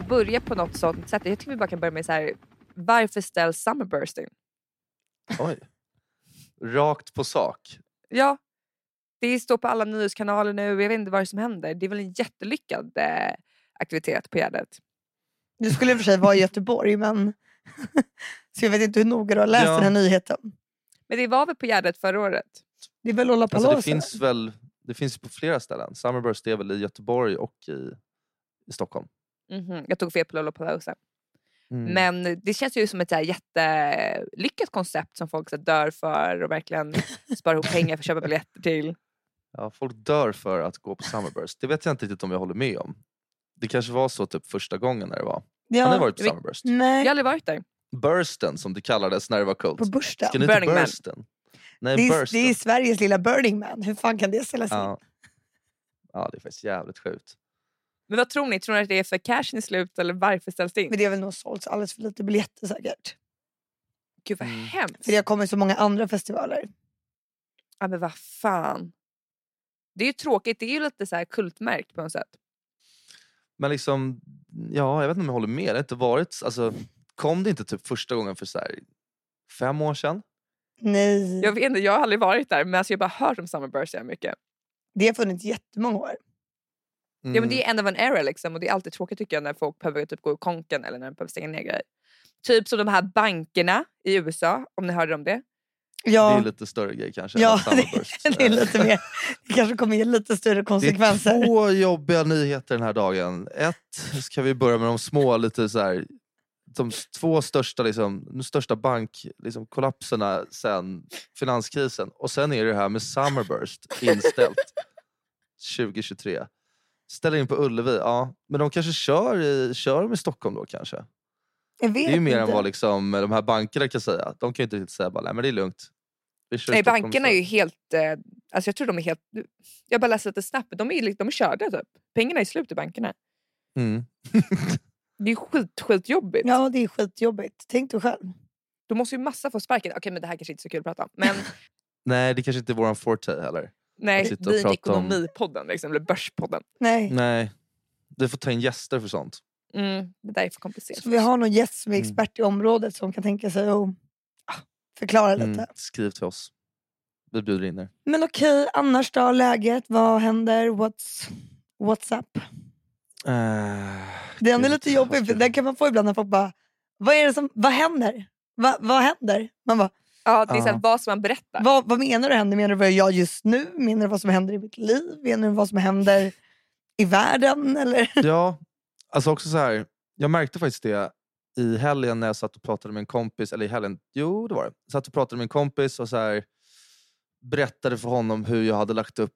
behöver börja på något sånt sätt. Jag tycker vi bara kan börja med så här. varför ställs Summerburst in? Oj. Rakt på sak. Ja, det står på alla nyhetskanaler nu. Jag vet inte vad som händer. Det är väl en jättelyckad eh, aktivitet på Gärdet. Du skulle i och för sig vara i Göteborg men så jag vet inte hur noga du har läst Ja. den här nyheten. Men det var väl på Gärdet förra året? Det är väl Lollapalooza? Alltså det finns väl det finns på flera ställen. Summerburst är väl i Göteborg och i, i Stockholm. Mhm, Jag tog fel på Lollapalooza. Mm. Men det känns ju som ett så här jättelyckat koncept som folk så dör för och verkligen sparar ihop pengar för att köpa biljetter till. Ja, folk dör för att gå på Summerburst. Det vet jag inte riktigt om jag håller med om. Det kanske var så typ första gången när det var. ja. Har ni varit på Summerburst? Nej, Jag har aldrig varit där. Bursten som det kallades när det var coolt. på Bursten. Ska ni till Burning Man. Bursten? Nej, Det är, Bursten. det är Sveriges lilla Burning Man. Hur fan kan det ställas in? ja. ja, det är faktiskt jävligt sjukt. Men vad tror ni? Tror ni att det är för cashen är slut eller varför ställs det in? Men det har väl nog sålts alldeles för lite biljetter säkert. Gud vad Mm. hemskt. För det har kommit så många andra festivaler. Ja, men vad fan. Det är ju tråkigt. Det är ju lite så här kultmärkt på något sätt. Men liksom, ja, jag vet inte om jag håller med. Det har inte varit, alltså, kom det inte typ första gången för så här, fem år sedan? Nej, Jag vet inte, jag har aldrig varit där men alltså jag har bara hört om Summerburst så mycket. det har funnits jättemånga år. Ja, men Mm. det är end of an era liksom, och det är alltid tråkigt tycker jag när folk behöver typ gå i konken eller när de behöver stänga ner grejer. Typ som de här bankerna i USA, om ni hörde om det. Det Ja, är lite större grej kanske. Ja, än Summerburst. det är lite mer. Det kanske kommer ge lite större Det är konsekvenser. två jobbiga nyheter den här dagen. Ett, ska vi börja med de små, lite så här, de två största, liksom, de största bankkollapserna liksom, sen finanskrisen. Och sen är det här med Summerburst inställt 2023. Ställer in på Ullevi, ja. Men de kanske kör i, kör de i Stockholm då kanske? Jag vet Det är ju mer inte. än vad liksom, de här bankerna kan säga. De kan ju inte riktigt säga bara, nej men det är lugnt. Nej, Stockholm bankerna är istället." ju helt... Eh, alltså jag tror de är helt... Jag bara läste lite snabbt, de är, de är körda typ. Pengarna är slut i bankerna. Mm. Det är skit, skitjobbigt. Ja, det är skitjobbigt. Tänk dig själv. Då måste ju massa få sparken. Okej, men det här kanske inte är så kul att prata om. Men Nej, det kanske inte är våran forte heller. Nej, vi är inte prata om- ekonomipodden liksom, eller börspodden. Nej. Nej, du får ta in gäster för sånt. Mm, det där är för komplicerat. Så vi har någon gäst som är Mm. expert i området som kan tänka sig att ah, förklara lite. Mm, skriv till oss. Vi bjuder in er. Men okej, annars då? Läget? Vad händer? What's, what's up? Den är Gud, lite vad jobbig, ska- för den kan man få ibland när folk bara Vad är det som, vad händer? Va, vad händer? Man bara, Ja, det är så här, Ja. vad som man berättar. vad, vad menar du händer? Menar du vad jag gör just nu? Menar du vad som händer i mitt liv? Menar du vad som händer i världen? Eller? Ja, alltså också så här. Jag märkte faktiskt det i helgen när jag satt och pratade med en kompis. Eller i helgen, jo det var det. Jag satt och pratade med en kompis och så här, berättade för honom hur jag hade lagt upp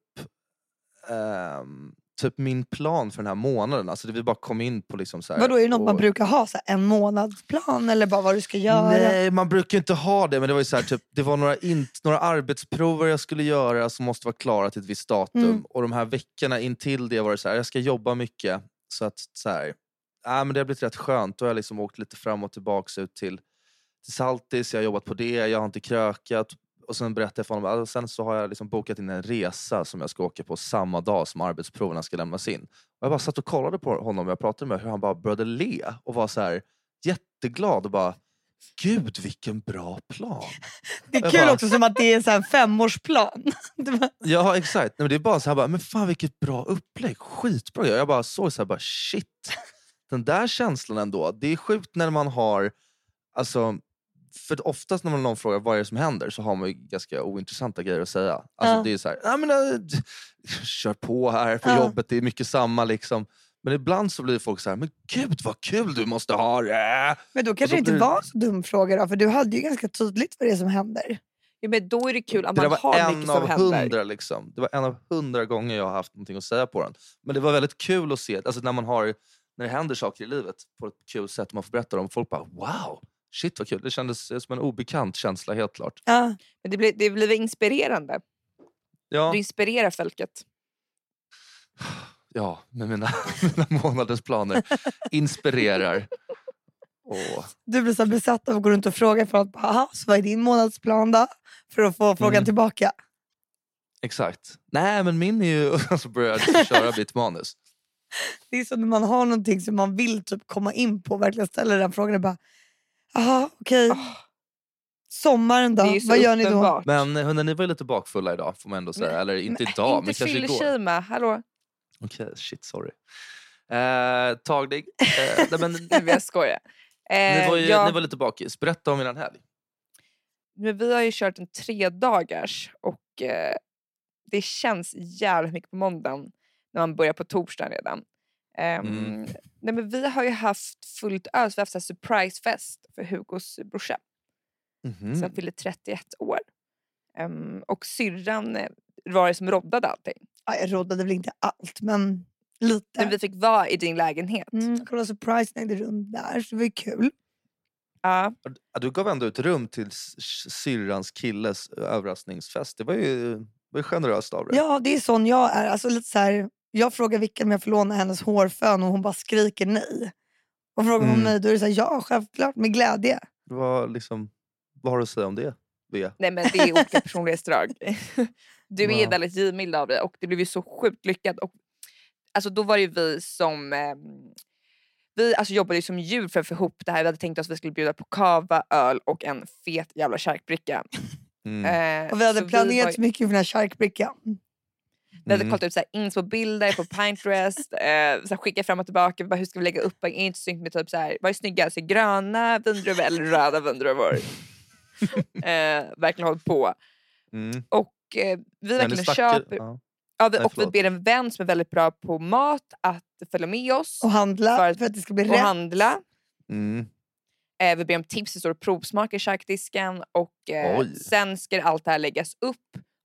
ehm, typ min plan för den här månaden. Alltså det vi bara kom in på liksom så här, Vadå, är det något man och- brukar ha? Så här, en månadsplan eller bara vad du ska göra? Nej, man brukar inte ha det. Men det var ju så här, typ, det var några, några arbetsprover jag skulle göra som måste vara klara till ett visst datum. Mm. Och de här veckorna intill det var det så här, jag ska jobba mycket. Så att så här, äh, men det har blivit rätt skönt. Då har jag liksom åkt lite fram och tillbaks ut till, till Saltis. Jag har jobbat på det, jag har inte krökat. Och sen berättade jag för honom, alltså, sen så har jag liksom bokat in en resa som jag ska åka på samma dag som arbetsproverna ska lämnas in. Och jag bara satt och kollade på honom och jag pratade med hur han bara började le och var så här jätteglad och bara Gud vilken bra plan. det är jag kul bara- också som att det är en femårsplan. Ja exakt, Nej, men det är bara så här, bara, men fan vilket bra upplägg, skitbra. Jag bara såg så här, bara shit. Den där känslan ändå, det är sjukt när man har, alltså, för oftast när man någon frågar vad är det som händer så har man ju ganska ointressanta grejer att säga. Alltså, Ja. Det är så här, "Ja, men, äh, d- kör på här på Ja. jobbet, det är mycket samma liksom. Men ibland så blir folk så här, men gud vad kul du måste ha det. Men då kanske då det inte blir- var en så dum fråga då, för du hade ju ganska tydligt vad det är som händer. Ja, men då är det kul att Det man har mycket en som av händer. hundra liksom. Det var en av hundra gånger jag har haft någonting att säga på den. Men det var väldigt kul att se, alltså när man har, när det händer saker i livet på ett kul sätt och man får berätta dem. Folk bara wow, shit vad kul. Det kändes som en obekant känsla helt klart. Ja. Men det blir, det blir inspirerande. Ja, Du inspirerar folket. ja med mina, mina månaders planer. Inspirerar. Och, Du blir så besatt av att gå runt och fråga folk, bara, "Aha, så vad är din månadsplan då? För att få frågan Mm. tillbaka. exakt. Nej men min är ju, och så börjar jag köra mitt manus. Det är som när man har någonting som man vill typ komma in på och verkligen ställer den frågan och bara, jaha okej. Åh, Sommaren då? Vad gör ni då? uppenbart. Men hörni, ni var ju lite bakfulla idag får man ändå säga. Eller inte Men idag, inte men kanske igår. fyllekima, hallå? Okej, shit sorry. Eh, tagning. Eh, nej, men, Nej, men jag skojar. Eh, ni, var ju, ja, ni var lite bakis. Berätta om er helg. men vi har ju kört en tre dagars och eh, det känns jävligt mycket på måndagen när man börjar på torsdagen redan. Ehm, Mm. nej, men vi har ju haft fullt ös, vi har haft surprisefest för Hugos brorsa Mhm. som fyllde 31 år. Ehm, och syrran eh, var det som roddade allting. Ja, jag rådade väl inte allt men lite. Men vi fick vara i din lägenhet. Mm, kolla surprise ägde rum där så det var ju kul. Ja, Du gav ändå ett rum till syrrans killes överraskningsfest. Det var ju, var ju generöst av dig. Ja det är sån jag är. Alltså, lite så här, jag frågar Vicka om jag får låna hennes hårfön och hon bara skriker nej. Och frågar hon Mm. mig då är det så här, ja självklart med glädje. Var liksom, vad har du att säga om det? Bea? nej men det är olika personlighetsdrag. Du är Ja. väldigt givmild av dig och det blev ju så sjukt lyckat. Och, alltså, då var det ju vi som ehm, vi alltså, jobbade ju som djur för att få ihop det här. Vi hade tänkt oss att vi skulle bjuda på kava, öl och en fet jävla charkbricka. Mm. Eh, Och vi hade så planerat var, så mycket för den här charkbrickan. Vi hade Mm. kollat ut så här, inspo-bilder på Pinterest, eh, så här, skickat fram och tillbaka. Bara, hur ska vi lägga upp? Är inte snyggt med typ så här, vad är snyggast? Gröna vindruvor eller röda vindruvor? eh, verkligen hållit på. Mm. Och eh, vi verkligen köper... ja. Ja, vi, Nej, och vi ber en vän som är väldigt bra på mat att följa med oss Och handla För för att- att, det ska bli och rätt. handla. Mm. Eh, vi ber om tips, det står och provsmakar i charkdisken och eh, sen ska allt det här läggas upp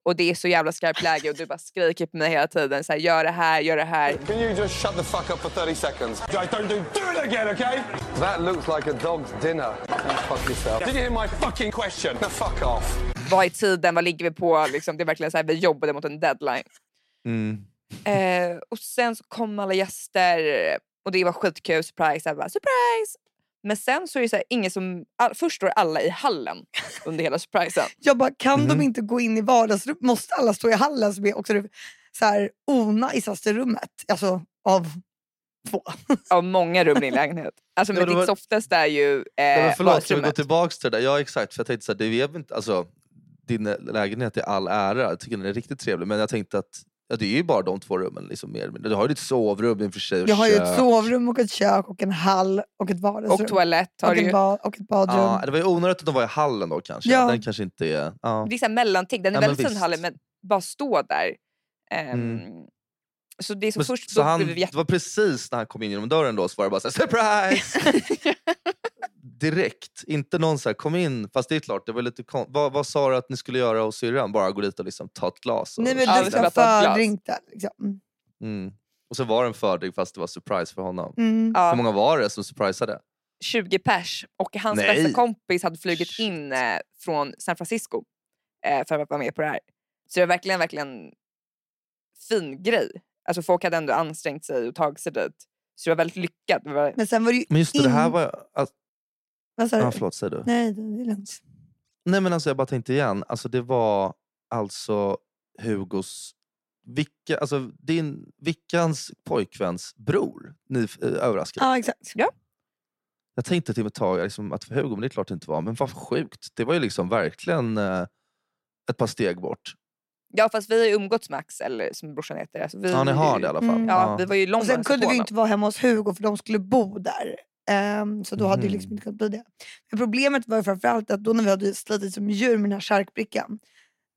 och det är så jävla skarpt läge och du bara skriker på mig hela tiden. Så här, gör det här, gör det här. Can you just shut the fuck up for 30 seconds? Guys, don't do, do it again, okay? That looks like a dog's dinner. Fuck yourself. Did you hear my fucking question? Now fuck off. Vad är tiden? Vad ligger vi på? Liksom, det är verkligen så här, vi jobbade mot en deadline. Mm. Eh, och sen så kom alla gäster och det var skitkul, surprise. Jag bara, surprise! Men sen så är det så här, ingen som... All, först står alla i hallen under hela surprisen. Jag bara, kan Mhm. de inte gå in i vardagsrummet? Måste alla stå i hallen som är också det så här onajsaste rummet? Alltså av två. Av många rum i din lägenhet. Alltså, Ja, men det ditt var- softaste är ju eh, Ja, men förlåt, ska vi gå tillbaks till det där? Ja exakt, för jag tänkte så här, det är väl inte, alltså, din lägenhet är all ära, jag tycker den är riktigt trevlig. Men jag tänkte att ja, det är ju bara de två rummen. Liksom, mer. Du har ju ditt sovrum i och för sig. och Jag har ju ett sovrum och ett kök och en hall och ett vardagsrum. Och toalett har och, du en ju. ba- och ett badrum. Ja, det var ju onödigt att de var i hallen då kanske. Ja. Den kanske inte är... Ja. Det är mellanting. Den är Ja, väldigt fin visst. hallen men bara stå där. Ehm, Mm. Så det är som Men, först så han, det var precis när han kom in genom dörren då så var det bara så här, surprise! Direkt, inte någon så här, kom in. Fast det är klart, det var lite kon- vad, vad sa du att ni skulle göra hos syrran? Bara gå dit och liksom ta ett glas? Och, Nej men du vi ska fördrink där. Liksom. mm. och så var det en fördrink fast det var surprise för honom. Mm. Ja, Hur många var det som surprisade? 20 pers. Och hans Nej. bästa kompis hade flugit in eh, från San Francisco eh, för att vara med på det här. Så det var verkligen, verkligen fin grej. Alltså folk hade ändå ansträngt sig och tagit sig dit. Så det var väldigt lyckat. Det var, Men sen var det ju Men just det, det här in- var... Alltså, Vad sa du? ja, förlåt, säg du. Nej, det är lugnt. Nej men alltså jag bara tänkte igen, alltså det var alltså Hugos, Vicka, alltså din, Vickans pojkväns bror ni eh, överraskade. Ja exakt. Jag tänkte till ett tag liksom, att för Hugo, men det är klart det inte var, men vad sjukt. Det var ju liksom verkligen eh, ett par steg bort. ja fast vi har ju umgåtts med Axel som brorsan heter. Alltså, vi, Ja ni har det i alla fall. Mm. Ja, vi var ju i Och London sen och kunde vi ju honom. inte vara hemma hos Hugo för de skulle bo där. Ehm, så då hade det liksom Mhm. inte kunnat bli det. Men problemet var ju framförallt att då när vi hade slitit som djur med den här charkbrickan.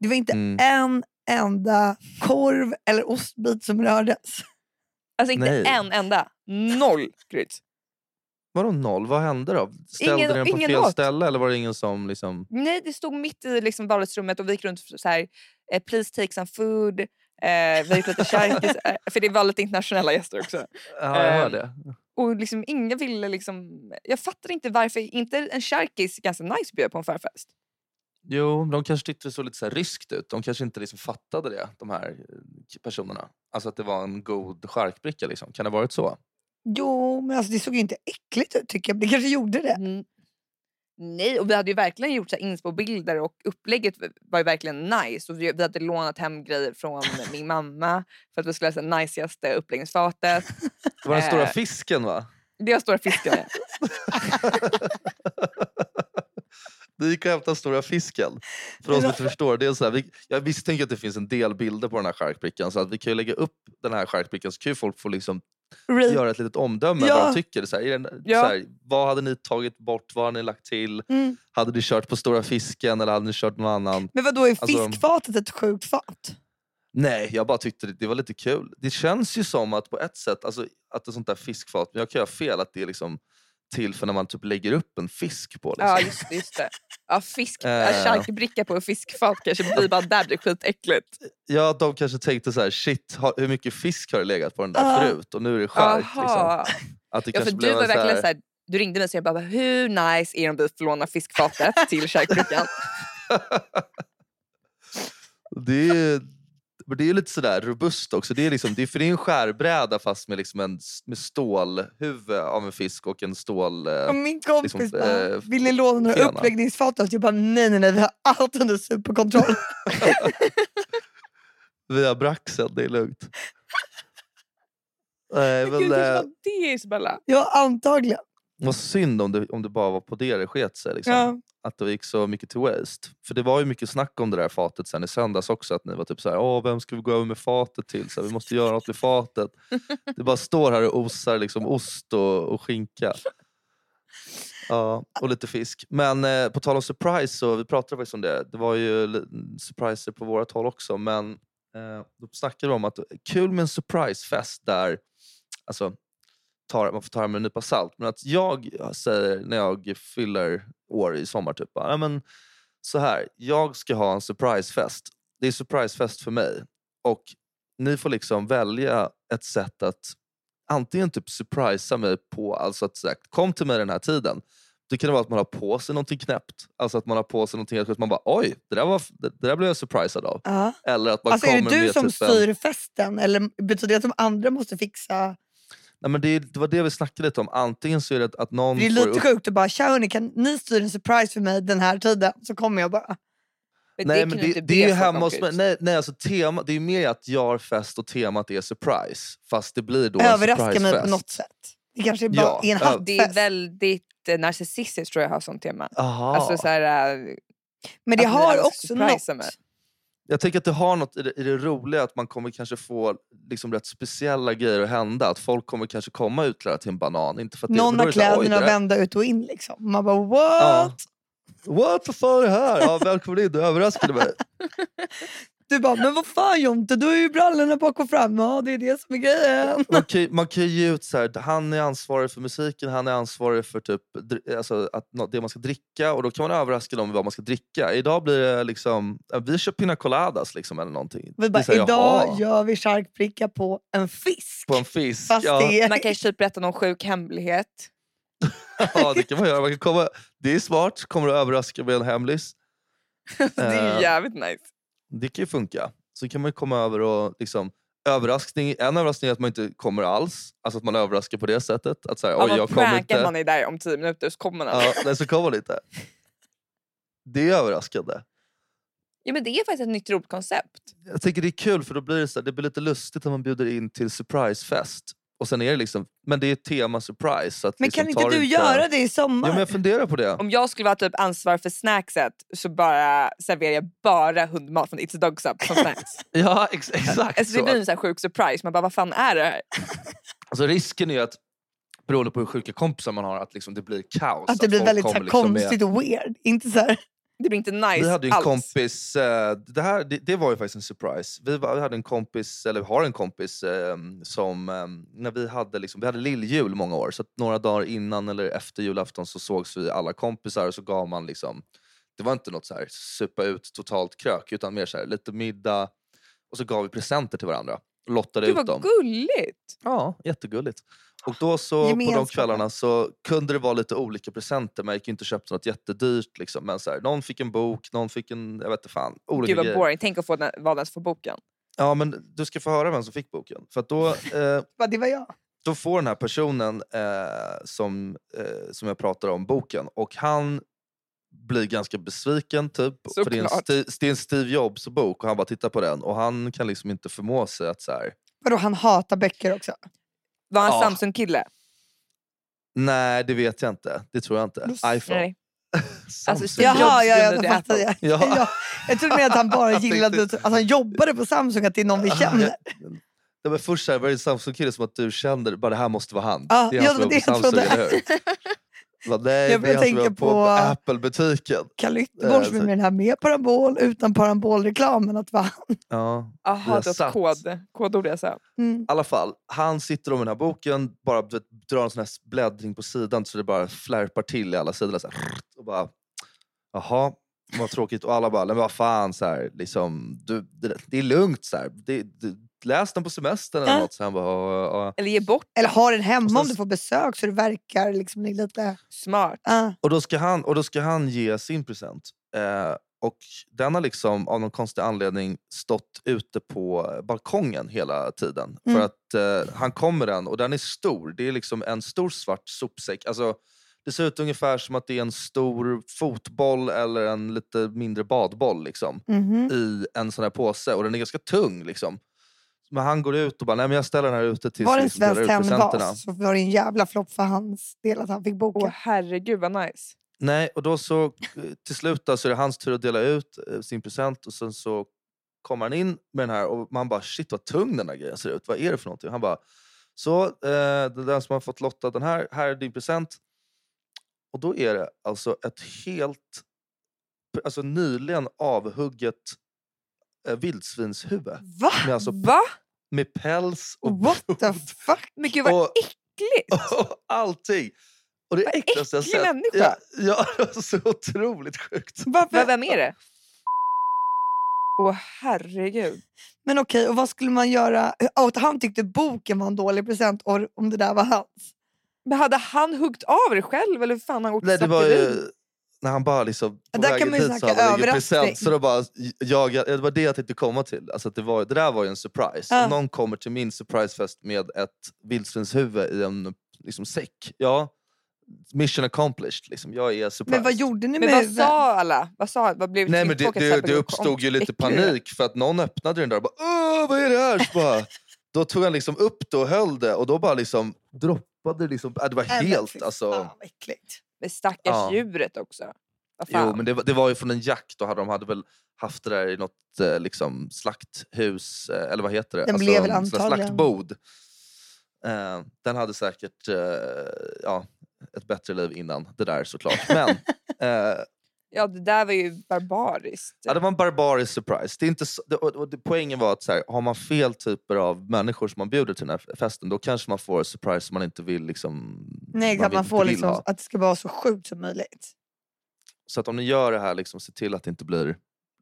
Det var inte Mm. en enda korv eller ostbit som rördes. Alltså inte Nej. en enda. Noll kryds. Vadå noll? Vad hände då? Ställde Ingen- den på ingen fel åt. ställe eller var det ingen som liksom... Nej, det stod mitt i liksom vardagsrummet och vi gick runt så här, eh, please take some food. Eh, vi gick lite charkis, eh, för det var lite internationella gäster också. Ja, jag hör Ehm, det. Och liksom ingen ville liksom, jag fattar inte varför inte en charkis ganska nice bjuda på en förfest. Jo, de kanske tyckte det såg lite så här ryskt ut. De kanske inte liksom fattade det, de här eh, personerna. Alltså att det var en god charkbricka. Liksom. Kan det ha varit så? Jo, men alltså det såg ju inte äckligt ut tycker jag. Det kanske gjorde det. Mm. Nej, och vi hade ju verkligen gjort så inspo-bilder och upplägget var ju verkligen nice. Och vi, vi hade lånat hem grejer från min mamma för att vi skulle ha det najsigaste uppläggningsfatet. Det var den stora Eh. fisken va? Det var stora fisken. Vi gick och hämtade stora fisken. För som inte förstår. Det är så här, vi, jag misstänker att det finns en del bilder på den här charkbrickan. Så att vi kan ju lägga upp den här charkbrickan så kan ju folk få liksom Re- göra ett litet omdöme. Ja. Vad de tycker. Så här, den, Ja. så här, vad hade ni tagit bort? Vad hade ni lagt till? Mm. Hade ni kört på stora fisken eller hade ni kört någon annan? Men vad då är Alltså- fiskfatet ett sjukt fat? Nej, jag bara tyckte det, det var lite kul. Det känns ju som att på ett sätt, alltså, att ett sånt där fiskfat, men jag kan göra fel, att det är liksom till för när man typ lägger upp en fisk på. Liksom. Ja just det. Just det. Ja, fisk, Eh. charkbricka på fiskfat kanske blir bara där blir skitäckligt. Ja, de kanske tänkte så här, shit, har, hur mycket fisk har det legat på den där Ja. förut? Och nu är det chark. Liksom. Att det Ja, för du var en så verkligen här, så här, du ringde mig och jag bara, hur nice är det om vi får låna fiskfatet till charkbrickan? det är men det är lite sådär robust också. Det är, liksom, det är, för det är en skärbräda fast med, liksom en, med stålhuvud av en fisk och en stål... eh, Och min kompis liksom, bara, eh, vill ni låna några fena. uppläggningsfat? Och jag bara, nej nej nej, vi har allt under superkontroll. via braxen, det är lugnt. Nej, Gud, men, det eh, det Isabella. ja, antagligen. Vad synd om det, om det bara var på det det sket sig. Liksom. Ja. Att det gick så mycket till waste. För det var ju mycket snack om det där fatet sen i söndags också. Att ni var typ så här, Åh, vem ska vi gå över med fatet till? Så här, vi måste göra något med fatet. Det bara står här och osar liksom ost och, och skinka. Ja, och lite fisk. Men eh, på tal om surprise, så vi pratade faktiskt om det. Det var ju surpriser på vårat håll också. Men eh, då snackade vi om att kul med en surprisefest där alltså, tar, man får ta det med en nypa salt. Men att jag säger när jag fyller år i sommar, typ, bara, "Ja, men, så här, jag ska ha en surprisefest. Det är surprisefest för mig. Och ni får liksom välja ett sätt att antingen typ surprisa mig på, alltså att här, kom till mig den här tiden. Det kan vara att man har på sig någonting knäppt. Alltså att man har på sig någonting att man bara oj, det där, var, det, det där blev jag surprisad av. Ja. Eller att man Alltså är kommer det du som typ styr festen eller betyder det att de andra måste fixa? Nej, men det, det var det vi snackade lite om. Antingen så är det att, att någon Det är lite upp sjukt att bara, tja hörni, kan ni styra en surprise för mig den här tiden? Så kommer jag bara. Men Nej, kan men det, det är ju hemma hos mig. Nej, nej, alltså tema, det är mer att jag har fest och temat är surprise. Fast det blir då en Överraska mig på surprisefest. något sätt. Det kanske är bara Ja, är en ja. Det är hattfest. väldigt eh, narcissistiskt tror jag har som tema. Aha. Alltså så här, eh, Men det har också något. mig. Jag tänker att det har något i det, i det roliga att man kommer kanske få liksom rätt speciella grejer att hända. Att folk kommer kanske komma utklädda till en banan. Inte för att Någon har det oj, kläderna vända ut och in. Liksom. Man bara what? Ja. What the fuck är det här? Ja, välkommen in, du överraskade mig. Du bara, men vad fan Jonte, du har ju brallorna bak och fram. Ja, det är det som är grejen. man kan, ju- man kan ge ut så här, han är ansvarig för musiken, han är ansvarig för typ, alltså, att, det man ska dricka och då kan man överraska dem med vad man ska dricka. Idag blir det liksom, vi kör pina coladas liksom, eller någonting. Vi bara, här, idag jaha, gör vi charkbricka på en fisk. På en fisk. Fast ja, det. Man kan ju typ berätta någon sjuk hemlighet. ja, det kan man göra. Man kan komma, det är smart, kommer att överraska med en hemlis. det är Eh. ju jävligt nice. Det kan ju funka. Så kan man komma över och liksom, överraskning, en överraskning är att man inte kommer alls. Alltså att man överraskar på det sättet. Att så här, Ja, jag kommer inte. man är där om tio minuter så kommer man. Ja, nej, så kommer man inte. Det är överraskande. Ja, men det är faktiskt ett nytt roligt koncept. Jag tycker det är kul för då blir det, så här, det blir lite lustigt när man bjuder in till surprisefest. Och sen är det liksom, men det är tema surprise. Så att Men liksom kan inte du inte- göra det i sommar? Ja, men jag funderar på det. Om jag skulle vara typ ansvarig för snackset så bara serverar jag bara hundmat från It's a Dog Sub som snacks. Ja, ex exakt Alltså, det blir en sån här sjuk surprise. Man bara, vad fan är det här? Alltså, risken är att, beroende på hur sjuka kompisar man har, att liksom det blir kaos. att det blir folk väldigt så här, liksom med- konstigt och weird. Inte så här. Det blir inte nice Vi hade en alls. kompis, eh, det, här, det, det var ju faktiskt en surprise. Vi, var, vi hade en kompis, eller har en kompis eh, som, eh, när vi hade, liksom, vi hade lilljul många år, så några dagar innan eller efter julafton så sågs vi alla kompisar och så gav man liksom, det var inte något så här supa ut totalt krök utan mer så här, lite middag och så gav vi presenter till varandra. Lottade Gud ut vad dem. gulligt! Ja, jättegulligt. Och då så på de kvällarna så kunde det vara lite olika presenter. Man gick inte och köpte något jättedyrt. Liksom. Men så här, någon fick en bok, någon fick en... Jag vet inte fan. Olika Gud vad grejer. boring. Tänk att få den, vara den som får boken. Ja, men du ska få höra vem som fick boken. För då, eh, det var jag. då får den här personen eh, som, eh, som jag pratar om boken och han blir ganska besviken. Typ, för det är, en. Sti- det är en Steve Jobs bok och han bara tittar på den och han kan liksom inte förmå sig att så här, Vadå, han hatar böcker också? Var han Ja. Samsung-kille? nej det vet jag inte. Det tror jag inte. IPhone. Nej. Steve Jaha, ja, ja, då fattar jag. Ja. Ja. Jag trodde mer att han bara Jag gillade att han jobbade på Samsung, att det är någon vi känner. Ja, men först här, var det en Samsung-kille som att du kände bara det här måste vara han. Ja, det är han ja, som det på jag Samsung, trodde. eller hur? Bara, nej, Jag som tänker jobbar på, på- Apple-butiken. Kalle är Eh, med den här med parabol, utan parabolreklamen. Att va? Ja. Har det var kod, kodord jag sa. Mm. I alla fall, han sitter om den här boken, bara vet, drar en sån här bläddring på sidan så det bara flärpar till i alla sidor. Så här, och bara, jaha, vad tråkigt. Och alla bara, men vad fan, så här, liksom, du, det, det är lugnt. Så här. Det, det, läs den på semestern eller något. Så han bara, ja, ja. Eller ge bort. Eller ha den hemma Och sen om du får besök så det verkar liksom lite... Smart. Ah. Och då ska han, och då ska han ge sin present. Eh, och den har liksom av någon konstig anledning stått ute på balkongen hela tiden. Mm. För att eh, han kommer den och den är stor. Det är liksom en stor svart sopsäck. Alltså, det ser ut ungefär som att det är en stor fotboll eller en lite mindre badboll liksom, Mhm. i en sån här påse. Och den är ganska tung. Liksom. Men han går ut och bara, nej men jag ställer den här ute tills Var det en presenterna. Tenn-vas så var det en jävla flopp för hans del att han fick boken. Åh herregud vad nice. Nej, och då så eh, till slut då, så är det hans tur att dela ut eh, sin present och sen så kommer han in med den här och man bara shit vad tung den här grejen ser ut. Vad är det för någonting? Han bara så, eh, den som har fått lotta den här, här är din present. Och då är det alltså ett helt, alltså nyligen avhugget vildsvinshuvud. Va? Med, alltså, Va? med päls och What the blod fuck? Men gud vad Och- äckligt. och allting. Och det Vad äckligaste jag sett. människa. Ja, ja, det var så otroligt sjukt. Va, vem är det? Åh herregud. Men okej, och vad skulle man göra? Oh, han tyckte boken var en dålig present och om det där var hans. Men hade han huggt av det själv eller hur fan har han gjort Nej, det var ju när han bara liksom på Där vägen dit så hade han överraskning. present. Så då bara, jag, det var det jag tänkte komma till. Alltså att det, var, det där var ju en surprise. Ja. Om någon kommer till min surprisefest med ett vildsvinshuvud i en liksom, säck. Ja, mission accomplished. Liksom. Jag är surprised. Men vad gjorde ni Men med vad huvudet? sa alla? Vad sa, vad blev Nej men det, det, det uppstod ju lite panik för att någon öppnade den där och bara Åh, vad är det här? Så bara, då tog han liksom upp det och höll det och då bara liksom droppade det liksom, äh, det var men helt alltså. vad äckligt. Men stackars Ja. djuret också. Jo men det, var- det var ju från en jakt och hade, de hade väl haft det där i något eh, liksom, slakthus, eh, eller vad heter det? Den blev väl sån här antagligen- slaktbod. Eh, den hade säkert eh, ja, ett bättre liv innan det där såklart. Men eh, Ja det där var ju barbariskt. Ja, det var en barbarisk surprise. Det är inte så, det, och, och det, poängen var att så här, har man fel typer av människor som man bjuder till den här festen då kanske man får en surprise som man inte vill. Liksom, Nej, exakt, man inte får liksom ha. att det ska vara så sjukt som möjligt. Så att om ni gör det här, liksom, se till att det inte blir...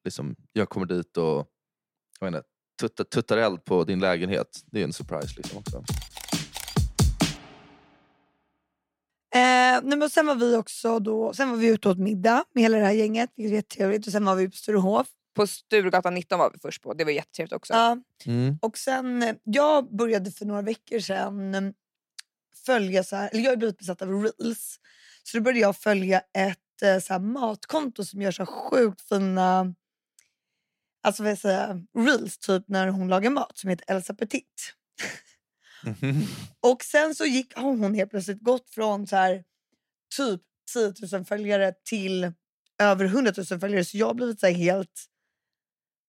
Liksom, jag kommer dit och jag inte, tuttar, tuttar eld på din lägenhet. Det är en surprise. Liksom, också. Eh, nej, men sen var vi också då, sen var vi ute åt middag med hela det här gänget, vilket var jättetrevligt. Och sen var vi på Sturehof. På Sturegatan 19 var vi först på. Det var jättetrevligt också. Ja, Mm. och sen, jag började för några veckor sedan följa, så här, eller jag har blivit besatt av reels. Så då började jag följa ett eh, så här, matkonto som gör så här sjukt fina alltså vad jag säga, reels typ när hon lagar mat som heter Elsa Petit. Och sen så gick, har hon helt plötsligt gått från så här, typ 10 000 följare till över 100 000 följare. Så jag har blivit så här helt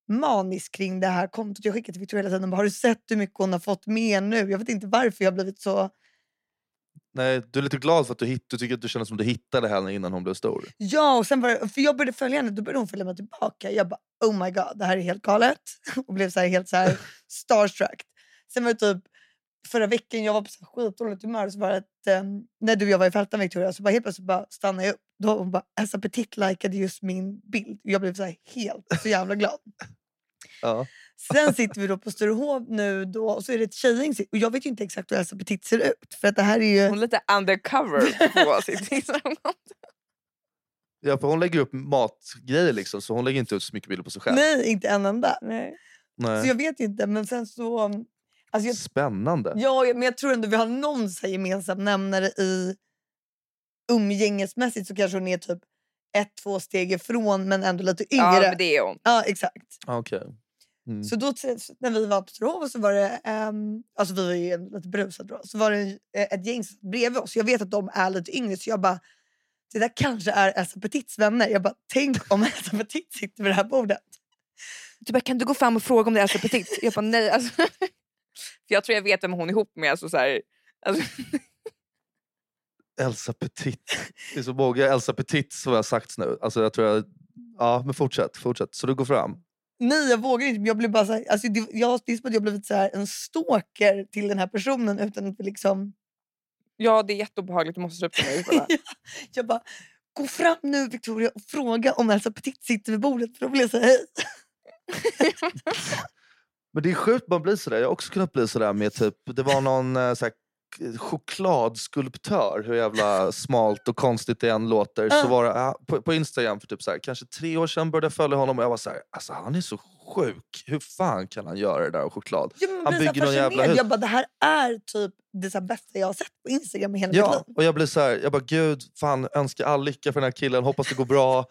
manisk kring det här kontot. Jag skickar till Victoria hela tiden bara, har du sett hur mycket hon har fått med nu? Jag vet inte varför jag har blivit så... Nej, du är lite glad för att du, hitt, du tycker att du känner som att du hittade henne innan hon blev stor. Ja, och sen var för jag började följa henne, då började hon följa mig tillbaka. Jag bara, oh my god, det här är helt galet. Och blev så här, helt så här starstruck. Sen var det typ förra veckan, jag var på så skitdåligt humör, så var det att, eh, när du och jag var i fältan Victoria, så bara helt plötsligt bara stannade jag upp. Då hon bara, Elsa Petit likade just min bild. Jag blev så här helt så jävla glad. Ja. Sen sitter vi då på Sturehof nu då, och så är det ett tjejgäng. Och jag vet ju inte exakt hur Elsa Petit ser ut. För att det här är ju... Hon är lite undercover på sitt. Ja, för hon lägger upp matgrejer liksom, så hon lägger inte ut så mycket bilder på sig själv. Nej, inte en enda. Nej. Nej. Så jag vet inte, men sen så... Alltså jag, Spännande. ja, men jag tror ändå vi har någon så här gemensam nämnare i umgängesmässigt så kanske hon är typ ett, två steg ifrån men ändå lite Ja, yngre. men det är hon. Ja, exakt. Okej. Mm. Så då när vi var på Trehov så var det, ehm, alltså vi var ju lite berusade då, så var det eh, ett gäng bredvid oss. Jag vet att de är lite yngre så jag bara, det där kanske är Elsa Petits vänner. Jag bara, tänk om Elsa Petit sitter vid det här bordet. Du bara, kan du gå fram och fråga om det är Elsa Petit? Jag bara, nej. Alltså, för jag tror jag vet vem hon är ihop med. Alltså, så här, alltså, Elsa Petit. Det är så många Elsa Petit som jag har sagt nu. Alltså jag tror jag... Ja, men fortsätt. fortsätt. Så du går fram? Nej jag vågar inte. Jag blev bara så här, alltså det, jag, det är som att jag blivit så här, en stalker till den här personen utan att liksom... ja, det är jätteobehagligt. Du måste sluta nu. Bara. Jag bara, gå fram nu Victoria och fråga om Elsa Petit sitter vid bordet för då vill jag säga hej. Men det är sjukt man blir sådär. Jag har också kunnat bli sådär med typ, det var någon eh, så här, chokladskulptör, hur jävla smalt och konstigt det än låter. Så var det, på, på Instagram för typ så här, kanske tre år sedan började jag följa honom och jag var såhär, alltså han är så sjuk. Hur fan kan han göra det där av choklad? Ja, Han så bygger någon jävla hus. Jag bara, det här är typ det så bästa jag har sett på Instagram i hela mitt Ja, liv. och jag blir så här, jag bara gud, fan önskar all lycka för den här killen, hoppas det går bra.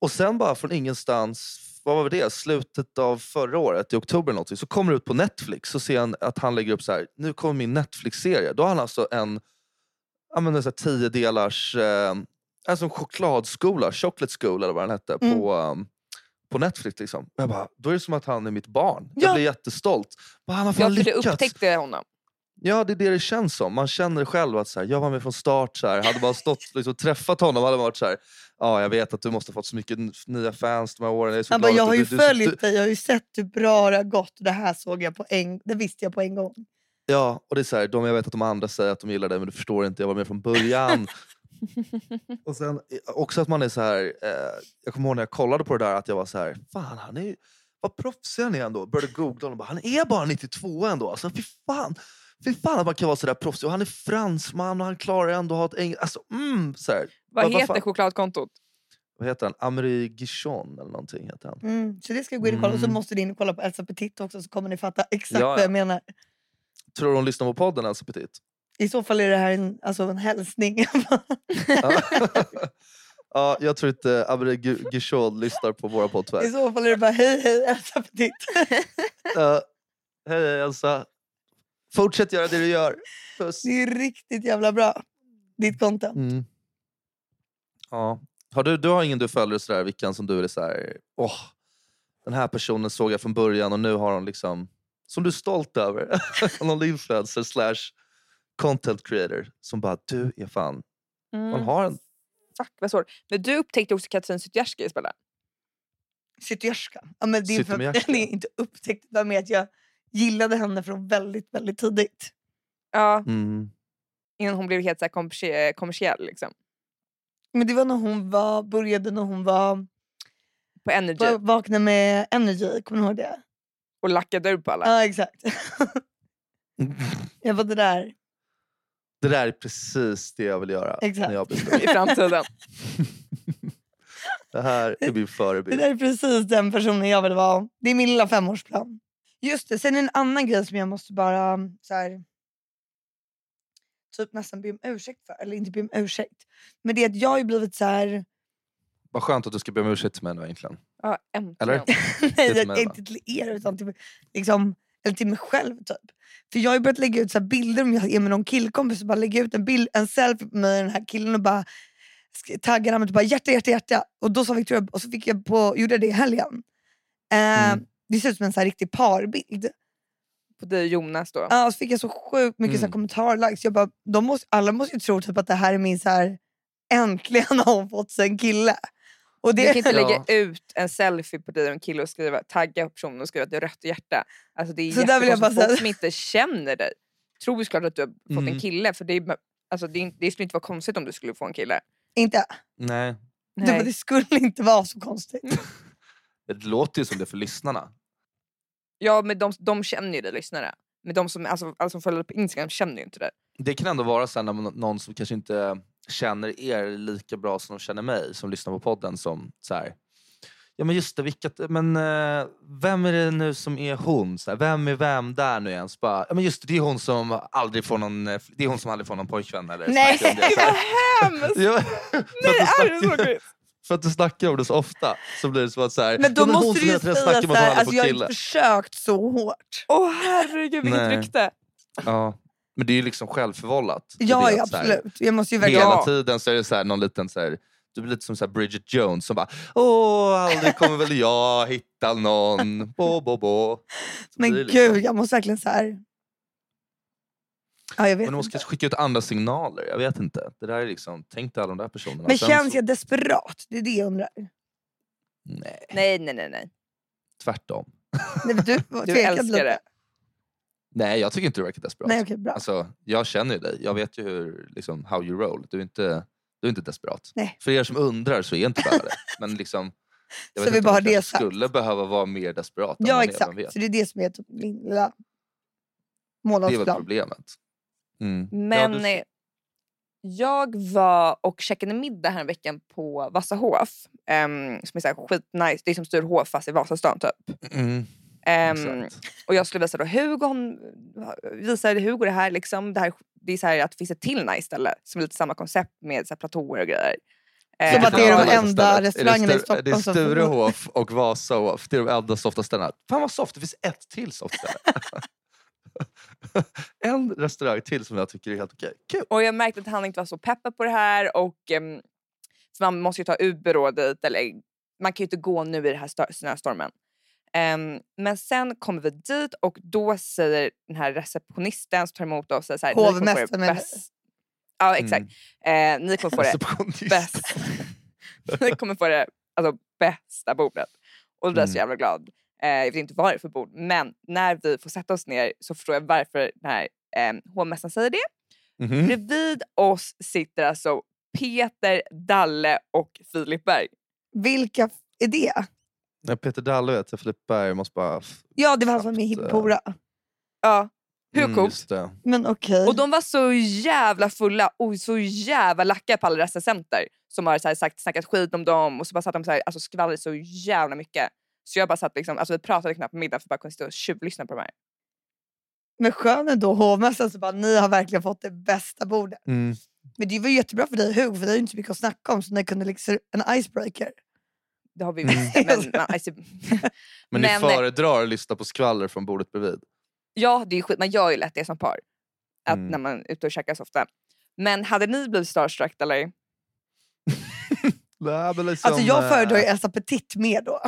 Och sen bara från ingenstans, vad var det, slutet av förra året, i oktober någonting, så kommer det ut på Netflix så ser jag att han lägger upp så här, nu kommer min Netflix-serie. Då har han alltså en, ja men en så här tio delars, eh, alltså en chokladskola, chocolate school eller vad den hette, Mm. på, um, på Netflix. Liksom. Och Jag bara, då är det som att han är mitt barn. Ja. Jag blir jättestolt. Bara, han har Jag fan du lyckats. upptäckte honom. Ja, det är det det känns som. Man känner själv att så här, jag var med från start. Så här, hade man stått liksom, träffat honom hade man varit så här, ja jag vet att du måste ha fått så mycket nya fans de här åren. Jag är så bara, glad jag har du, ju du, följt du, dig, jag har ju sett hur bra det har gått. Det här såg jag på en, det visste jag på en gång. Ja, och det är så här, de, jag vet att de andra säger att de gillar dig men du förstår inte, jag var med från början. och sen eh, också att man är så här, eh, jag kommer ihåg när jag kollade på det där att jag var så här, fan han är ju, vad proffsig han är ändå. Började googla och bara, han är bara 92 ändå. Alltså, fy fan. Fy fan att man kan vara så där proffsig. Och han är fransman och han klarar ändå att ha ett engelskt... Alltså, mm, så här. Vad Vad- vad heter fan? chokladkontot? Vad heter han? Amri Gishon eller någonting heter han. Mm, så det ska jag gå in och kolla. Och så Mm. måste ni in och kolla på Elsa Petit också så kommer ni fatta exakt Ja, vad ja. jag menar. Tror du hon lyssnar på podden Elsa Petit? I så fall är det här en, alltså en hälsning. Ja. ja, jag tror inte Amri Gi- Gishon lyssnar på våra podd I så fall är det bara hej hej Elsa Petit. Ja. Hej Elsa. Fortsätt göra det du gör. Puss. Det är riktigt jävla bra. Ditt content. Mm. Ja. Har du, du har ingen du följer sådär, vilken som du är så här, åh, den här personen såg jag från början och nu har hon liksom, som du är stolt över. Någon influencer slash content creator som bara, du är fan, man Mm. har en, Fuck vad svårt. Men du upptäckte också Katrin Zytomierska spela. Zytomierska. Ja, men det är för det är inte upptäckt. Det var med att jag gillade henne från väldigt, väldigt tidigt. Ja, mm, innan hon blev helt så här kommersie- kommersiell. Liksom. Men det var när hon var, började när hon var, På Energy. var vaknade med Energy. Kommer du ihåg det? Och lackade ur på alla. Ja exakt. jag var det där. det där är precis det jag vill göra Exakt. när jag blir stor. I framtiden. Det här är min Det förebild. där är precis den personen jag vill vara. Det är min lilla femårsplan. Just det, sen en annan grej som jag måste bara så här, typ nästan be om ursäkt för. Eller inte be om ursäkt. Men det är att jag har ju blivit så här... Vad skönt att du ska be om ursäkt till mig nu egentligen. Ja, äntligen. Eller? Nej, till mig, inte till er utan till, liksom, eller till mig själv. typ. För jag har ju börjat lägga ut så här bilder om jag är med någon killkompis och bara lägga ut en, bild, en selfie på mig och den här killen och bara taggar honom och bara hjärta, hjärta, hjärta. Och då sa Victoria, och så fick jag på, gjorde jag det i helgen. Eh, Mm. Det ser ut som en så här riktig parbild. På dig och Jonas då. Ja, och så fick jag så sjukt mycket så Mm. kommentarer. likes. Jag bara, de måste, alla måste ju tro typ att det här är min så här äntligen har hon fått sig en kille. Och Du det, kan inte lägga Ja. ut en selfie på dig och en kille och skriva, tagga personen och skriva att det är rött hjärta. Alltså det är Så där vill jag bara jättekonstigt. Folk säga- som inte känner dig tror ju såklart att du har fått Mm. en kille. För det, är, alltså det, är, inte- det skulle inte vara konstigt om du skulle få en kille. inte, Nej, det, bara, det skulle inte vara så konstigt. det låter ju som det för lyssnarna. Ja men de, de känner ju dig lyssnare. Men de som, alltså, alla som följer på Instagram känner ju inte det. Det kan ändå vara så här när man- någon som kanske inte känner er lika bra som de känner mig, som lyssnar på podden, som så här. Ja men just det, vilka, men eh, vem är det nu som är hon? Så här, vem är vem där nu ens? Bara, ja men just det, det är hon som aldrig får någon, eh, det är hon som aldrig får någon pojkvän. Eller Nej, så här. Hemskt! Nej, är det så? För att du snackar om det så ofta så blir det som att så här, Men då "Ja, hon måste du ju säga hade alltså jag har kille. inte försökt så hårt. Åh herregud vilket Nej. rykte. Ja. Men det är ju liksom självförvållat. Ja, ja så här, absolut. Jag måste ju verkligen... Hela tiden så är det så här, någon liten så här, du blir lite som så här Bridget Jones som bara Åh, aldrig kommer väl jag hitta någon. Bo, bo, bo. Så Men liksom. gud, jag måste verkligen så här. Ja, jag vet Men du måste skicka ut andra signaler. Jag vet inte. Det där är liksom, tänk dig alla de där personerna. Men Sen känns så, jag desperat? Det är det jag undrar. Nej, Nej nej nej. nej. tvärtom. Nej, du Du älskar lite. det. Nej, jag tycker inte du verkar desperat. Nej, okej, bra. Alltså, jag känner ju dig. Jag vet ju hur, liksom, how you roll. Du är inte, du är inte desperat. Nej. För er som undrar så är inte Bella det. Men liksom, jag Så vet vi inte bara om det sagt. skulle behöva vara mer desperat än Ja exakt, så det är det som är typ min lilla Det är väl månadsplan. problemet. Mm. Men ja, du, jag var och käkade middag här veckan på Vassahof. Um, som är så här skitnice. Det är som Sturehof fast i Vasastan typ. mm, Ehm, exakt. och jag skulle visa då Hugo, hon visade Hugo det här. Liksom. Det, här det är så här att det finns ett till nice ställe som är lite samma koncept med så här platåer och grejer. Som att det är de enda restaurangerna i är det, Stu- Stockholm Det är Sturehof och Vasahof. Det är de enda softa ställena. Fan vad soft, det finns ett till soft ställe. en restaurang till som jag tycker är helt okej. Kul. Och jag märkte att han inte var så peppad på det här. Och, ehm, för man måste ju ta Uber då dit. Eller, man kan ju inte gå nu i den här snöstormen. Ehm, men sen kommer vi dit och då säger den här receptionisten som tar emot oss så här, "Ni kommer få det Hovmästaren bäst." Ja exakt. Mm. Eh, ni kommer få det bäst. ni kommer få det alltså, bästa bordet. Och då blev jag så Mm. jävla glad. Eh, jag vet inte vad det är för bord. Men när vi får sätta oss ner så förstår jag varför den här eh, hovmästaren säger det. Mhm. Bredvid oss sitter alltså Peter, Dalle och Filip Berg. Vilka är det? Ja, Peter Dalle vet jag, Filip Berg måste bara... Ja, det var han som var med i Knappt, Hippopora. Ja, hur Mm, coolt? Men okej. Och de var så jävla fulla och så jävla lacka på alla recensenter som har så här sagt, snackat skit om dem och så bara satt de så här, alltså skvallrade så jävla mycket. Så jag bara satt liksom, alltså vi pratade knappt på middag för att bara kunna sitta och tjuvlyssna på de här. Men skön ändå hovmästaren så bara, ni har verkligen fått det bästa bordet. Mm. Men det var jättebra för dig Hugo, för det är ju inte så mycket att snacka om så ni kunde liksom en icebreaker. Det har vi Mm. visst. Men, men, alltså, Men, Men- ni föredrar att lyssna på skvaller från bordet bredvid? ja, det är skit, man gör ju lätt det som par. Att Mm. När man är ute och käkar så ofta. Men hade ni blivit starstruck eller? Liksom, Alltså jag eh, föredrar ju Elsa Petit mer då.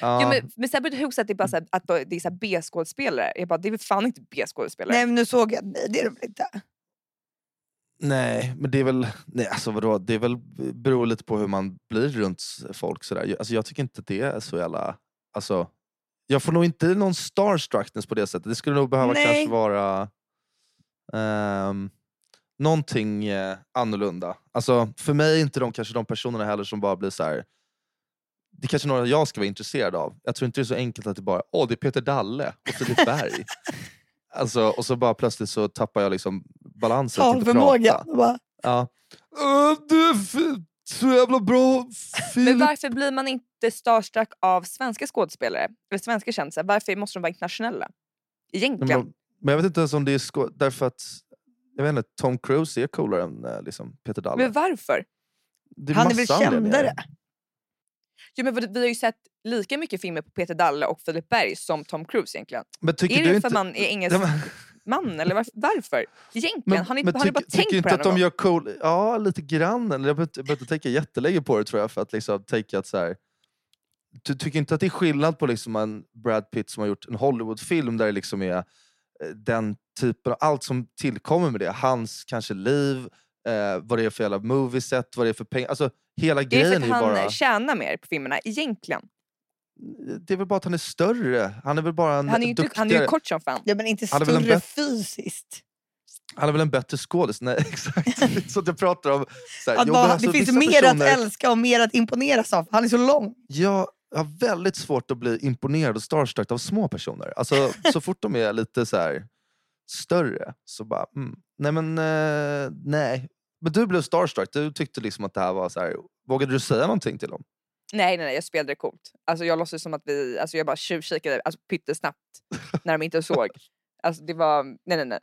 Ja. Ja, men, men sen började Hugo säga att det är, bara så här, att det är så här B-skådespelare. Jag bara, det är fan inte B-skådespelare. Nej men nu såg jag, nej det är de väl inte. Nej, men det är väl, nej, alltså vadå, det är väl, beror lite på hur man blir runt folk. Sådär. Jag- Alltså, jag tycker inte det är så jävla... Alltså, jag får nog inte någon starstruckness på det sättet. Det skulle nog behöva Nej. kanske vara um, någonting eh, annorlunda. Alltså, för mig är inte de kanske de personerna heller som bara blir så här. Det är kanske några jag ska vara intresserad av. Jag tror inte det är så enkelt att det bara åh det är Peter Dalle och Filip Berg. alltså, och så bara plötsligt så tappar jag liksom balansen. att inte Talförmåga. prata. Och bara, Ja. Du är så jävla bra Men varför blir man inte starstruck av svenska skådespelare? Eller svenska kändisar? Varför måste de vara internationella? Egentligen. Men, men jag vet inte ens om det är skå- därför att jag vet inte, Tom Cruise är coolare än eh, liksom, Peter Dalle. Men varför? Det han är väl kändare? Jo, men vi har ju sett lika mycket filmer på Peter Dalle och Filip Berg som Tom Cruise egentligen. Men tycker är det du för inte... man är engelsk Ja, man? Eller varför? varför? Egentligen? Men, har ni, men har ni bara tänkt på inte det att de gång? gör cool... Ja, lite grann. Jag behöver inte- behöver inte tänka jättelänge på det tror jag. För att liksom tänka att så här, Du tycker inte att det är skillnad på liksom en Brad Pitt som har gjort en Hollywoodfilm där det liksom är eh, den typen av allt som tillkommer med det. Hans kanske liv, eh, vad det är för jävla movieset, vad det är för pengar. Alltså hela Är det för grejen att är han bara... tjänar mer på filmerna egentligen? Det är väl bara att han är större. Han är väl bara en Han är ju, inte, han är ju duktigare... kort som fan. Ja men inte är större bäst- fysiskt. Han är väl en bättre skådis? Nej exakt. Är så att jag pratar om... Så här, jo, bara, alltså, det finns mer personer- att älska och mer att imponeras av. Han är så lång. Jag har väldigt svårt att bli imponerad och starstruck av små personer. Alltså, så fort de är lite så här större så bara, mm, nej men eh, nej. Men du blev starstruck, du tyckte liksom att det här var så här. vågade du säga någonting till dem? Nej, nej, nej, jag spelade det coolt. Alltså, jag låtsades som att vi, alltså, jag bara tjuvkikade alltså, pyttesnabbt när de inte såg. Alltså, det var, nej nej nej.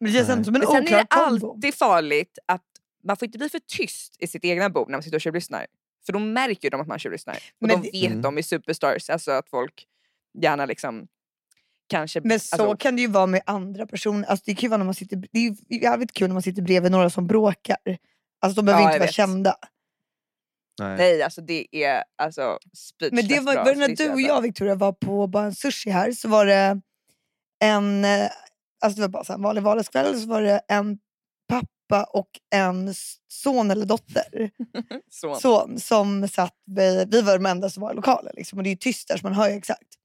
Men det känns ändå som en Men sen är oklar det alltid farligt att man får inte bli för tyst i sitt egna bord när man sitter och tjuvlyssnar. För då märker ju de att man tjuvlyssnar. Och Men de vet Mm. de i Superstars, alltså att folk gärna liksom kanske... Men så alltså, kan det ju vara med andra personer. Alltså det kan ju vara när man sitter, det är jävligt kul när man sitter bredvid några som bråkar. Alltså de behöver Ja, inte vara vet. kända. Nej. Nej, alltså det är alltså speechless Men det var, bra. var det när du och jag Victoria var på bara en sushi här så var det en, eh, alltså det var bara så här en vanlig vardagskväll, så var det en pappa och en son eller dotter Så. son som satt vid, vi var de enda som var i lokalen liksom, och det är ju tyst där så man hör ju exakt.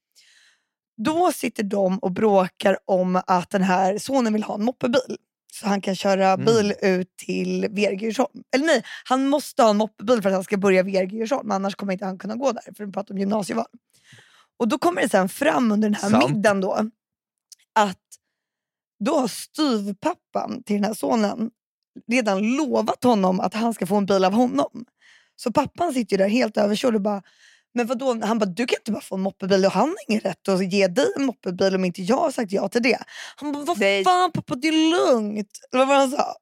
Då sitter de och bråkar om att den här sonen vill ha en moppebil. Så han kan köra Mm. bil ut till Vergersholm. Eller nej, han måste ha en moppebil för att han ska börja Vergersholm. Annars kommer inte han kunna gå där, för de pratar om gymnasieval. Och då kommer det sen fram under den här Sant. middagen då att då har styvpappan till den här sonen redan lovat honom att han ska få en bil av honom. Så pappan sitter ju där helt överkörd och bara, men vadå? Han bara, du kan inte bara få en moppebil och han har ingen rätt att ge dig en moppebil om inte jag har sagt ja till det. Han bara, vad Nej. fan pappa det är lugnt. Eller vad var han sa?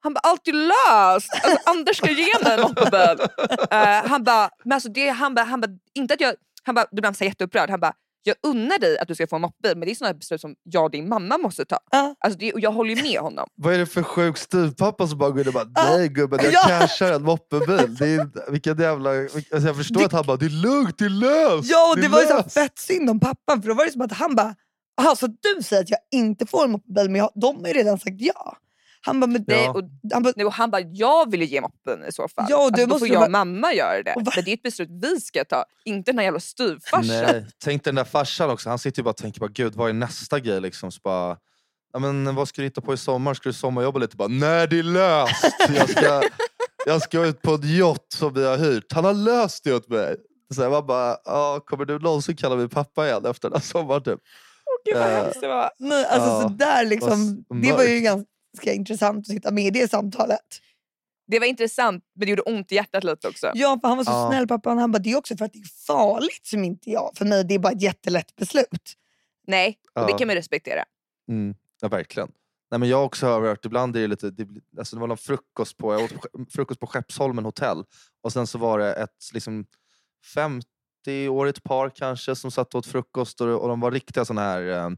Han bara, allt är löst! Alltså, Anders ska ge mig en moppebil. Eh, han bara, alltså det, han bara, han bara, inte att jag, han bara, då blev jätteupprörd. Han bara, jag unnar dig att du ska få en moppebil men det är sådana beslut som jag och din mamma måste ta. Ja. Alltså det, och jag håller ju med honom. Vad är det för sjuk styvpappa som bara går in och bara nej gubben jag Ja. cashar en moppebil. Det är, vilken jävla, alltså jag förstår Det- att han bara det är lugnt, det är löst. Ja och är det var ju så här löst." fett synd om pappan för då var det som att han bara, jaha så du säger att jag inte får en moppebil men jag, de har ju redan sagt ja. Han bara, men Nej, Ja. och, han bara, nej, och han bara, jag vill ju ge moppen i så fall. Ja, och det alltså, då måste får jag och mamma göra det. Men det är ett beslut vi ska ta, inte den här jävla styvfarsan. Nej, tänk den där farsan också. Han sitter ju bara och tänker bara, gud vad är nästa grej liksom? Så bara, ja, men, vad ska du hitta på i sommar? Ska du sommarjobba lite? Bara, Nej det är löst! Jag ska, jag ska ut på en yacht som vi har hyrt. Han har löst det åt mig. Så jag bara, ja, kommer du någonsin kalla mig pappa igen efter den här sommaren? Typ? Gud vad Eh, hemskt det var. nej, alltså Ja, så där liksom, det var ju mörkt. Ganska intressant att sitta med i det samtalet. Det var intressant men det gjorde ont i hjärtat lite också. Ja, för han var så Ja. snäll pappan. Han bara, det är också för att det är farligt som inte jag. För mig det är bara ett jättelätt beslut. Nej, och det Ja. kan man respektera. Mm, ja, verkligen. Nej, men jag har också hört, ibland är det lite, det, alltså det var någon frukost på, jag åt frukost på Skeppsholmen hotell och sen så var det ett liksom 50-årigt par kanske som satt och åt frukost och, och de var riktiga såna här, eh,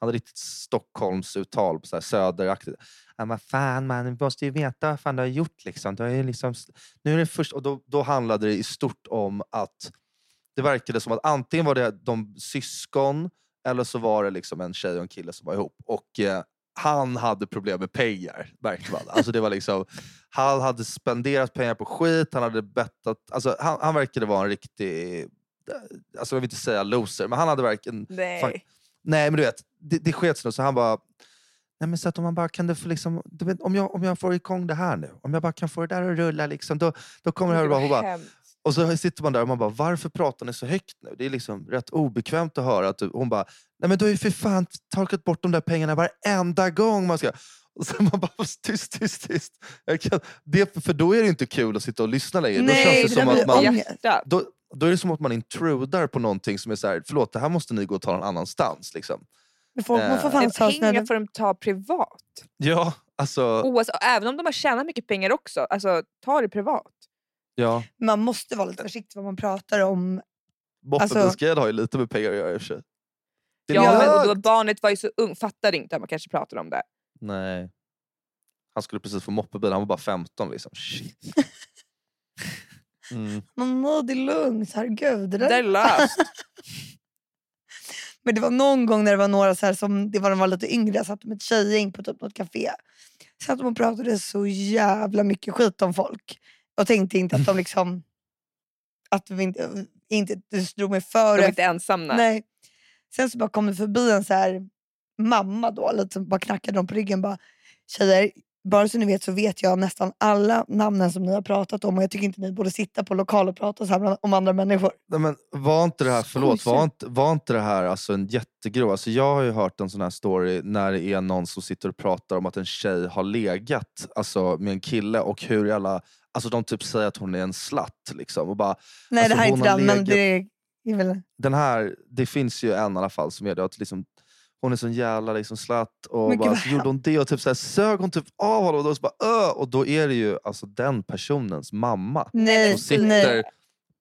hade riktigt Stockholmsuttal, så här söderaktigt. Ja, men fan man, du måste ju veta vad fan du har gjort liksom. Du har liksom nu är det först, och då, då handlade det i stort om att det verkade som att antingen var det de syskon eller så var det liksom en tjej och en kille som var ihop. Och eh, han hade problem med pengar, märkte man. Alltså det var liksom, han hade spenderat pengar på skit, han hade bettat. Alltså han, han verkade vara en riktig, alltså jag vill inte säga loser, men han hade verkligen... Nej. Nej men du vet, det, det sket sig nog, så han bara Nej, men så att om man bara kan få liksom, du vet, om, jag, om jag får igång det här nu, om jag bara kan få det där att rulla, liksom, då, då kommer det här att bara, och så sitter man där och man bara, varför pratar ni så högt nu? Det är liksom rätt obekvämt att höra att du, hon bara, nej men du har ju för fan tagit bort de där pengarna varenda gång man ska... Och så man bara, tyst, tyst, tyst. Jag kan, det, för då är det inte kul att sitta och lyssna längre. då Nej, känns det det som att man, då, då är det som att man intrudar på någonting som är så här, förlåt, det här måste ni gå och ta någon annanstans. Liksom. Folk man får Eh. fan ta pengar får de ta privat. Ja, alltså... Oavsett, även om de har tjänat mycket pengar också, alltså ta det privat. Ja. Man måste vara lite försiktig vad man pratar om. Moppebilsgrejen har ju lite med pengar att göra i och för sig. Ja, men, då, barnet var ju så ung, fattade inte att man kanske pratar om det. Nej. Han skulle precis få moppebil, han var bara 15 liksom. Shit. Mm. Man må det är lugnt, herregud. Det där Det är löst. Men det var någon gång när det var några så här som det var, de var lite yngre, jag satt med ett tjejgäng på typ något café. Satt de och pratade så jävla mycket skit om folk. Och tänkte inte att de liksom... Att vi inte, inte drog mig De före. är inte ensamma. Nej. Sen så bara kom det förbi en så här mamma då, lite bara knackade dem på ryggen. Bara, Tjejer, bara så ni vet så vet jag nästan alla namnen som ni har pratat om och jag tycker inte ni borde sitta på lokal och prata så här om andra människor. Nej, men var inte det här, förlåt, var inte, var inte det här alltså en jättegrov... Alltså jag har ju hört en sån här story när det är någon som sitter och pratar om att en tjej har legat alltså, med en kille och hur alla... Alltså de typ säger att hon är en slatt liksom. Och bara, Nej Alltså, det här är inte den men det är väl... den här, det finns ju en i alla fall som är det att liksom, hon är sån jävla liksom slatt. Och Men bara, vad så gjorde hon det och typ så här, sög hon typ av honom och då, så bara, och då är det ju alltså den personens mamma Nej, som sitter nej.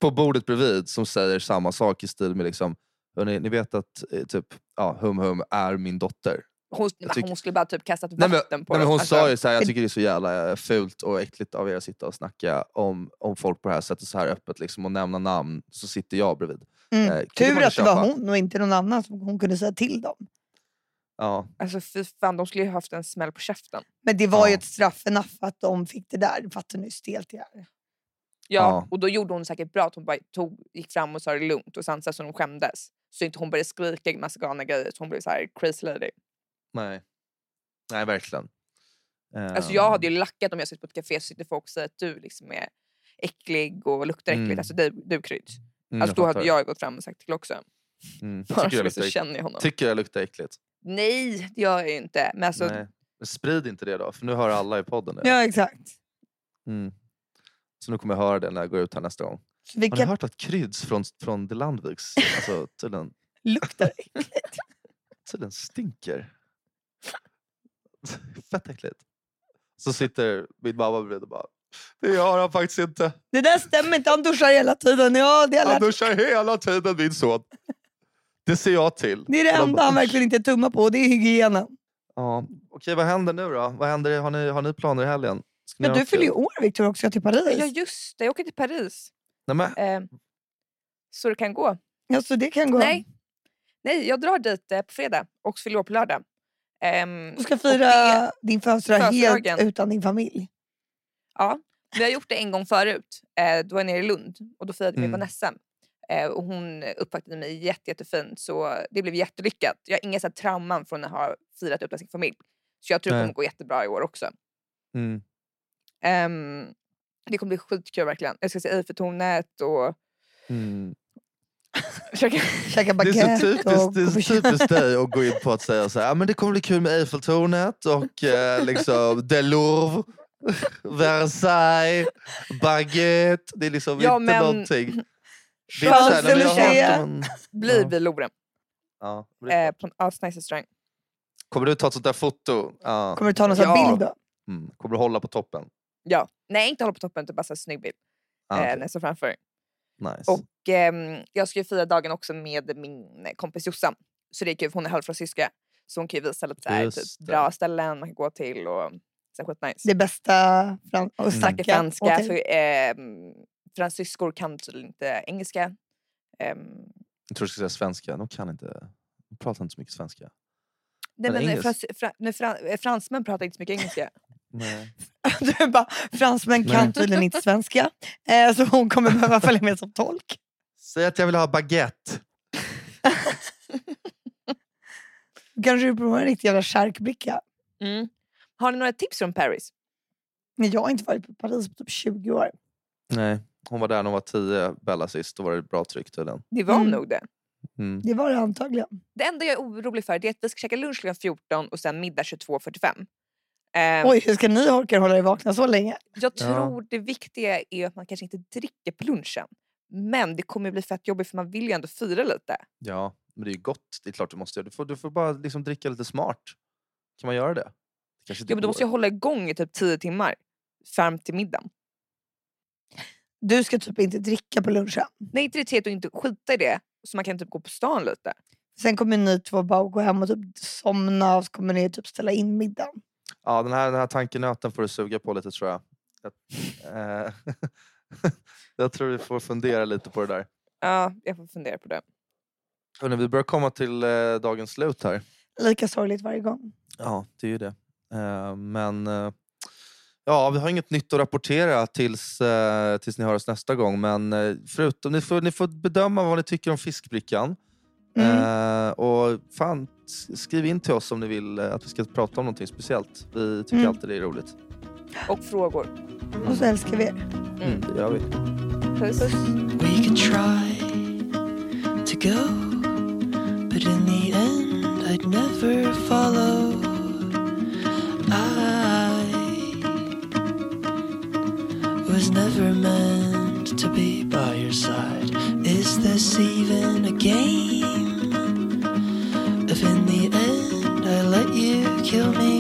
på bordet bredvid som säger samma sak i stil med liksom, "Hörni, ni vet att eh, typ, ja, Hum Hum är min dotter. Hon, Jag tycker- hon skulle bara typ kastat Nej, men, vatten på nej, men hon Alltså, sa ju såhär, jag tycker det är så jävla eh, fult och äckligt av er att sitta och snacka om, om folk på det här sättet så här öppet liksom, och nämna namn, så sitter jag bredvid. Mm. Eh, Tur att det var hon och inte någon annan som hon kunde säga till dem. Ja, Alltså fy fan, de skulle ju haft en smäll på käften. Men det var ju Ja. ett straff enough att de fick det där. Fattar ni hur stelt det är? Ja, Ja. och då gjorde hon säkert bra att hon bara tog, gick fram och sa det lugnt och sen så hon skämdes. Så inte hon började skrika en massa galna grejer så hon blev så här crazy lady. nej. Nej, verkligen. Alltså jag hade Ehm, ju lackat om jag sitter på ett café så sitter folk och säger att du liksom är äcklig och luktar äckligt. Mm. Alltså du, du krydd. mm, Alltså då hade jag gått fram och sagt till också. Mm, Bara tycker, så jag så känner jag honom. tycker jag luktar äckligt. Nej, det gör jag ju inte. Men alltså, Nej. Men sprid inte det då, för nu hör alla i podden det. Ja exakt. Mm. Så nu kommer jag höra det när jag går ut här nästa gång. Så vi Har ni hört att Kryds från, från The Landviks alltså, tydligen, lukta äckligt. tydligen stinker? Fett äckligt. Så sitter min mamma bredvid och bara Det gör han faktiskt inte. Det där stämmer inte, han duschar hela tiden. Ja, det, Han lärt. duschar hela tiden min son. Det ser jag till. det är det Och de enda han verkligen inte tummar på, det är hygienen. Ja, okej vad händer nu då? Vad händer, har, ni, har ni planer i helgen? Ska Men du fyller ju år Victor också till Paris. ja just det, jag åker till Paris. Nej, men, Eh, så det kan gå. Ja, så det kan gå. Nej. Nej, jag drar dit eh, på fredag och fyller år på lördag. Ehm, Du ska och fira det- din födelsedag helt utan din familj. Ja, vi har gjort det en gång förut. Eh, då var jag nere i Lund och då firade vi Mm. med Vanessa. Eh, och hon uppvaktade mig jätte, jättefint så det blev jättelyckat. Jag har inga så här, trauman från att ha firat utan sin familj. Så jag tror det Nej. kommer gå jättebra i år också. mm. Ehm, det kommer bli skitkul verkligen. Jag ska se Eiffeltornet och Mm. försöka... Käka Det är så baguette typiskt, och det så typiskt dig att gå in på att säga så här, "Ja, men det kommer bli kul med Eiffeltornet och eh, liksom Louvre, Versailles, baguette. Det är liksom Ja, inte men- någonting. Så om en- blir vid Louvre. ja, Eh, på en asnice restaurang. Kommer du ta ett sånt där foto? Ja. Kommer du ta någon sån Ja. bild då? Mm. Kommer du hålla på toppen? Ja. Nej, inte hålla på toppen, utan bara så här snygg bild. Ah, eh, står framför. nice. Och ehm, jag ska ju fira dagen också med min kompis Jossan. Så det är kul, för hon är halvfransyska. Så hon kan ju visa lite så typ, bra ställen man kan gå till och så skitnice. Det bästa fran- och Snackar snacka. franska, Okej. för ehm, fransyskor kan tydligen inte engelska. Ehm, Jag tror du ska säga svenska. De kan inte, de pratar inte så mycket svenska. nej, Men men, engelsk? frans, fra, nej, fran, eh, fransmän pratar inte så mycket engelska. Nej. Du är bara, fransmän kan Nej. tydligen inte svenska. Eh, så hon kommer behöva följa med som tolk. Säg att jag vill ha baguette. Kanske du provar en riktig jävla charkbricka. Mm. Har ni några tips från Paris? Men jag har inte varit på Paris på typ 20 år. Nej, hon var där när hon var tio, Bella sist. Då var det bra tryck tydligen. Det var Mm. nog det. Mm. Det var det antagligen. Det enda jag är orolig för det är att vi ska käka lunch klockan 14 och sen middag 22.45. Ehm, Oj, hur ska ni orka hålla er vakna så länge? Jag Ja. tror det viktiga är att man kanske inte dricker på lunchen. Men det kommer bli fett jobbigt för man vill ju ändå fira lite. Ja, men det är ju gott. Det är klart du måste göra. Du får, du får bara liksom dricka lite smart. Kan man göra det? Kanske Ja, men då måste jag hålla igång i typ 10 timmar. Fram till middagen. Du ska typ inte dricka på lunchen. Nej inte det och inte skita i det. Så man kan typ gå på stan lite. Sen kommer ni två bara gå hem och typ somna och så kommer ni typ ställa in middagen. Ja, den här, den här tankenöten får du suga på lite tror jag. Jag, eh, jag tror vi får fundera lite på det där. Ja, jag får fundera på det. Hörrni, vi börjar komma till eh, dagens slut här. Lika sorgligt varje gång. Ja, det är ju det. Eh, men eh, ja, vi har inget nytt att rapportera tills, eh, tills ni hör oss nästa gång. Men eh, förutom, ni får, ni får bedöma vad ni tycker om fiskbrickan. Mm. Eh, och fan, skriv in till oss om ni vill eh, att vi ska prata om någonting speciellt. Vi tycker Mm. alltid det är roligt. Och frågor. Och så älskar vi er. Mm, det gör vi. Puss. We could try to go, but in the end, I'd never follow. meant to be by your side? Is this even a game? If in the end I let you kill me.